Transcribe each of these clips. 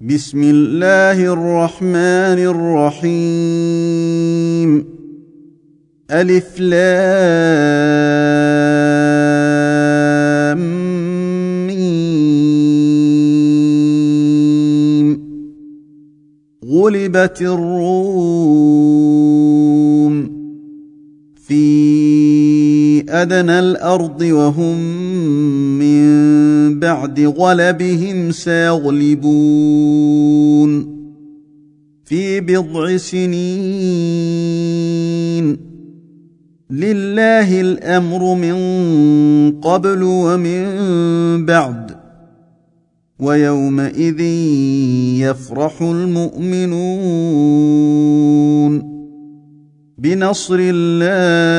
بسم الله الرحمن الرحيم. ألف لام ميم. غلبت الروم في أدنى الأرض وهم من بعد غلبهم سيغلبون في بضع سنين. لله الأمر من قبل ومن بعد ويومئذ يفرح المؤمنون. بنصر الله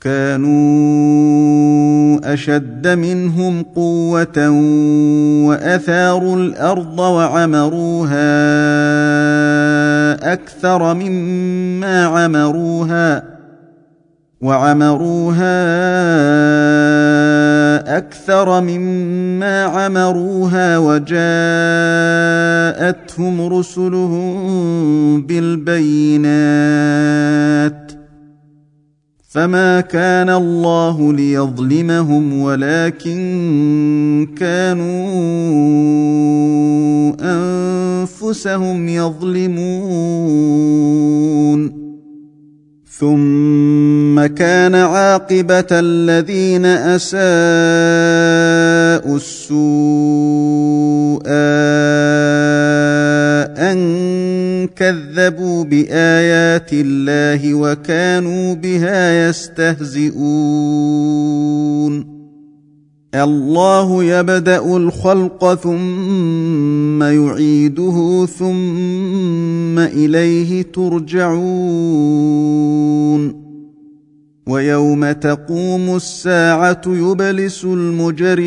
كانوا أشد منهم قوة وأثاروا الأرض وعمروها أكثر مما عمروها وعمروها أكثر مما عمروها وجاءتهم رسلهم بالبينات فما كان الله ليظلمهم ولكن كانوا انفسهم يظلمون ثم كان عاقبه الذين اساءوا السوء ان كذبوا بآيات الله وكانوا بها يستهزئون. الله يبدأ الخلق ثم يعيده ثم إليه ترجعون. ويوم تقوم الساعة يبلس المجرمون.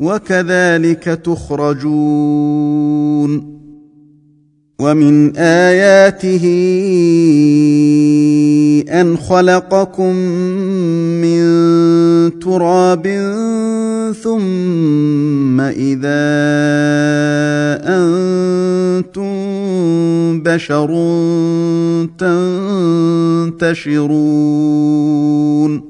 وكذلك تخرجون. ومن آياته أن خلقكم من تراب ثم إذا أنتم بشر تنتشرون.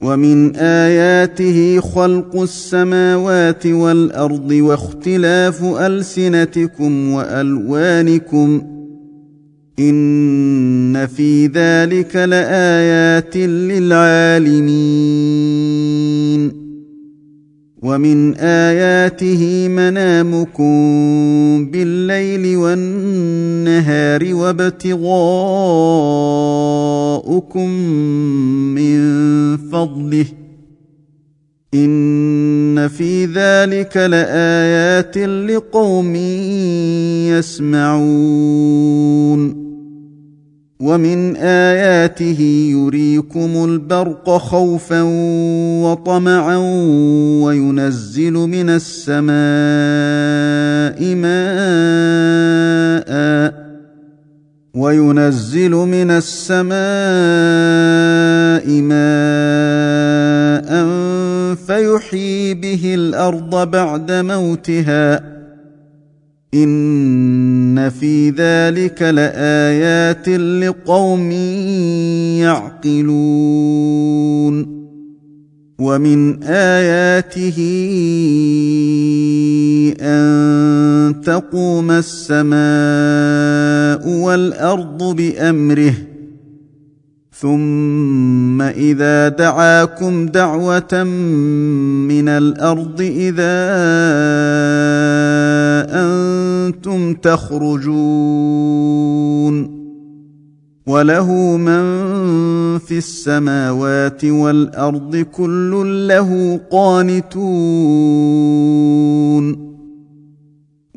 ومن آياته خلق السماوات والأرض واختلاف ألسنتكم وألوانكم إن في ذلك لآيات للعالمين ومن اياته منامكم بالليل والنهار وابتغاؤكم من فضله ان في ذلك لايات لقوم يسمعون ومن آياته يريكم البرق خوفا وطمعا وينزل من السماء ماء وينزل من السماء ماء فيحيي به الأرض بعد موتها ان في ذلك لايات لقوم يعقلون ومن اياته ان تقوم السماء والارض بامره ثم إذا دعاكم دعوة من الأرض إذا أنتم تخرجون وله من في السماوات والأرض كل له قانتون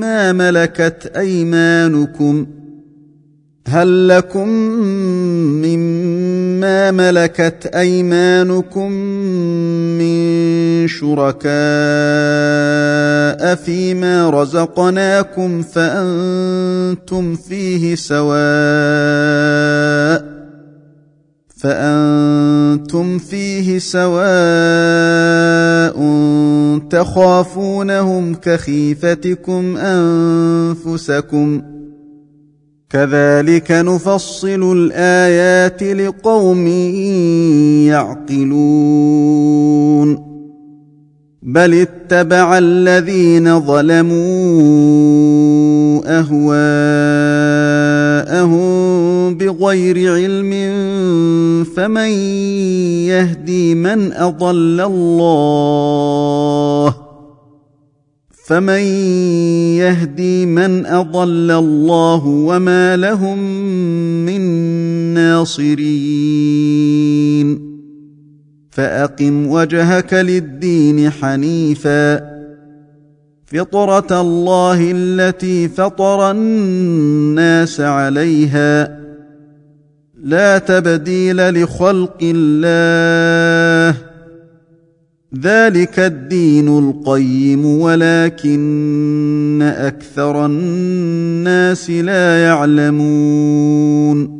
مما ملكت أيمانكم هل لكم مما ملكت أيمانكم من شركاء فيما رزقناكم فأنتم فيه سواء فأنتم فيه سواء تخافونهم كخيفتكم أنفسكم كذلك نفصل الآيات لقوم يعقلون بل اتبع الذين ظلموا أهواءهم بغير علم فمن يهدي من أضل الله؟ فمن يهدي من أضل الله وما لهم من ناصرين؟ فأقم وجهك للدين حنيفا. فطرة الله التي فطر الناس عليها. لا تبديل لخلق الله. ذلك الدين القيم ولكن أكثر الناس لا يعلمون.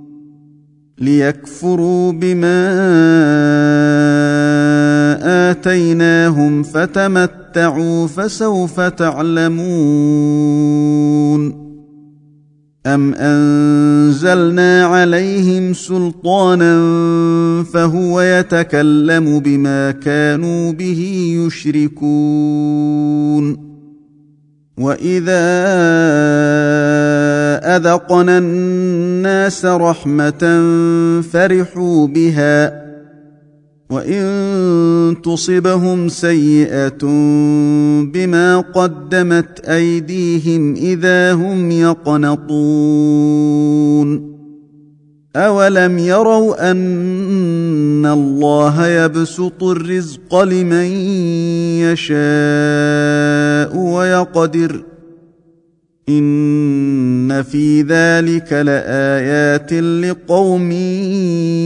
ليكفروا بما آتيناهم فتمتعوا فسوف تعلمون أم أنزلنا عليهم سلطانا فهو يتكلم بما كانوا به يشركون وإذا اذقنا الناس رحمه فرحوا بها وان تصبهم سيئه بما قدمت ايديهم اذا هم يقنطون اولم يروا ان الله يبسط الرزق لمن يشاء ويقدر ان في ذلك لايات لقوم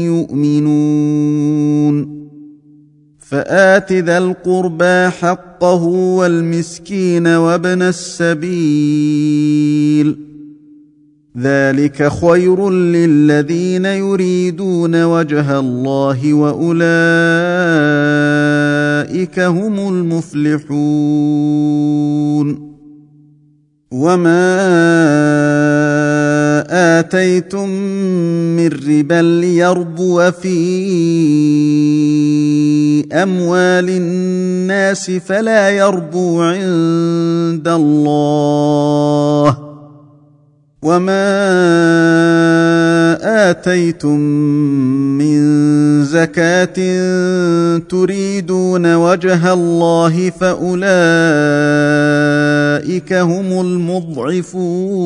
يؤمنون فات ذا القربى حقه والمسكين وابن السبيل ذلك خير للذين يريدون وجه الله واولئك هم المفلحون وما اتيتم من ربا ليربو في اموال الناس فلا يربو عند الله وما اتيتم من زكاه تريدون وجه الله فاولئك هم المضعفون.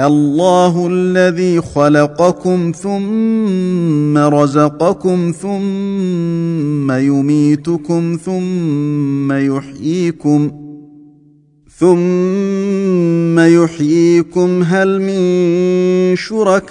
الله الذي خلقكم ثم رزقكم ثم يميتكم ثم يحييكم ثم يحييكم. هل من شركائكم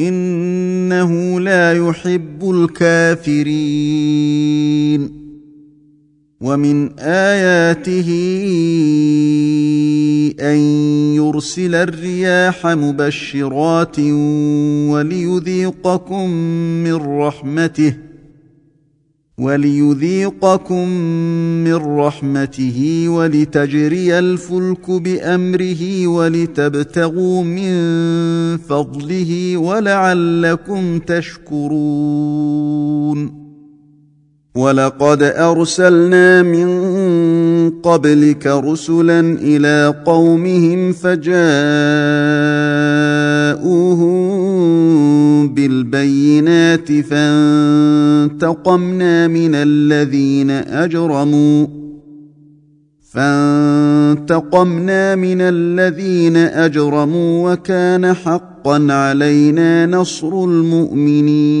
إنه لا يحب الكافرين. ومن آياته أن يرسل الرياح مبشرات وليذيقكم من رحمته. وليذيقكم من رحمته ولتجري الفلك بأمره ولتبتغوا من فضله ولعلكم تشكرون. ولقد أرسلنا من قبلك رسلا إلى قومهم فجاءوهم بالبينات فانتقمنا من الذين أجرموا فانتقمنا من الذين أجرموا وكان حقا علينا نصر المؤمنين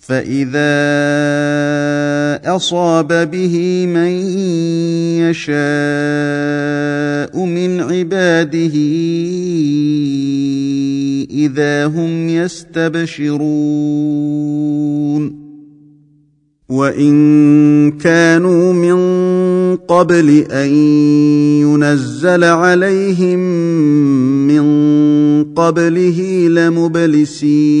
فاذا اصاب به من يشاء من عباده اذا هم يستبشرون وان كانوا من قبل ان ينزل عليهم من قبله لمبلسين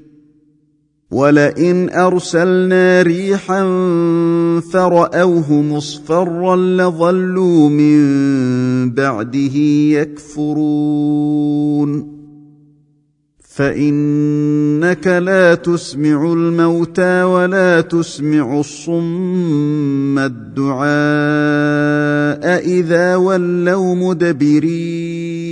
ولئن ارسلنا ريحا فراوه مصفرا لظلوا من بعده يكفرون فانك لا تسمع الموتى ولا تسمع الصم الدعاء اذا ولوا مدبرين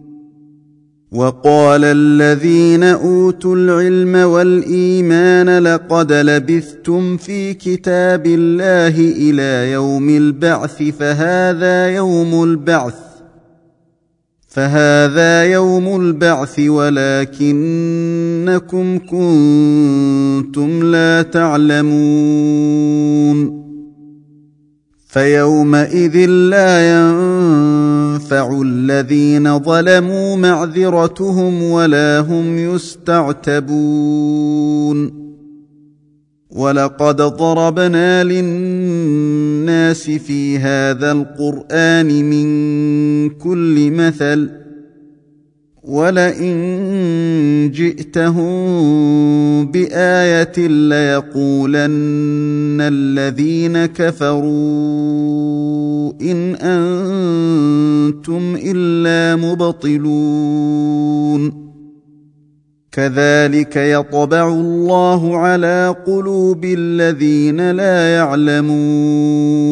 وقال الذين أوتوا العلم والإيمان لقد لبثتم في كتاب الله إلى يوم البعث فهذا يوم البعث فهذا يوم البعث ولكنكم كنتم لا تعلمون. فيومئذ لا ينفع الذين ظلموا معذرتهم ولا هم يستعتبون. ولقد ضربنا للناس في هذا القرآن من كل مثل ولئن جئتهم بايه ليقولن الذين كفروا ان أنتم الا مبطلون كذلك يطبع الله على قلوب الذين لا يعلمون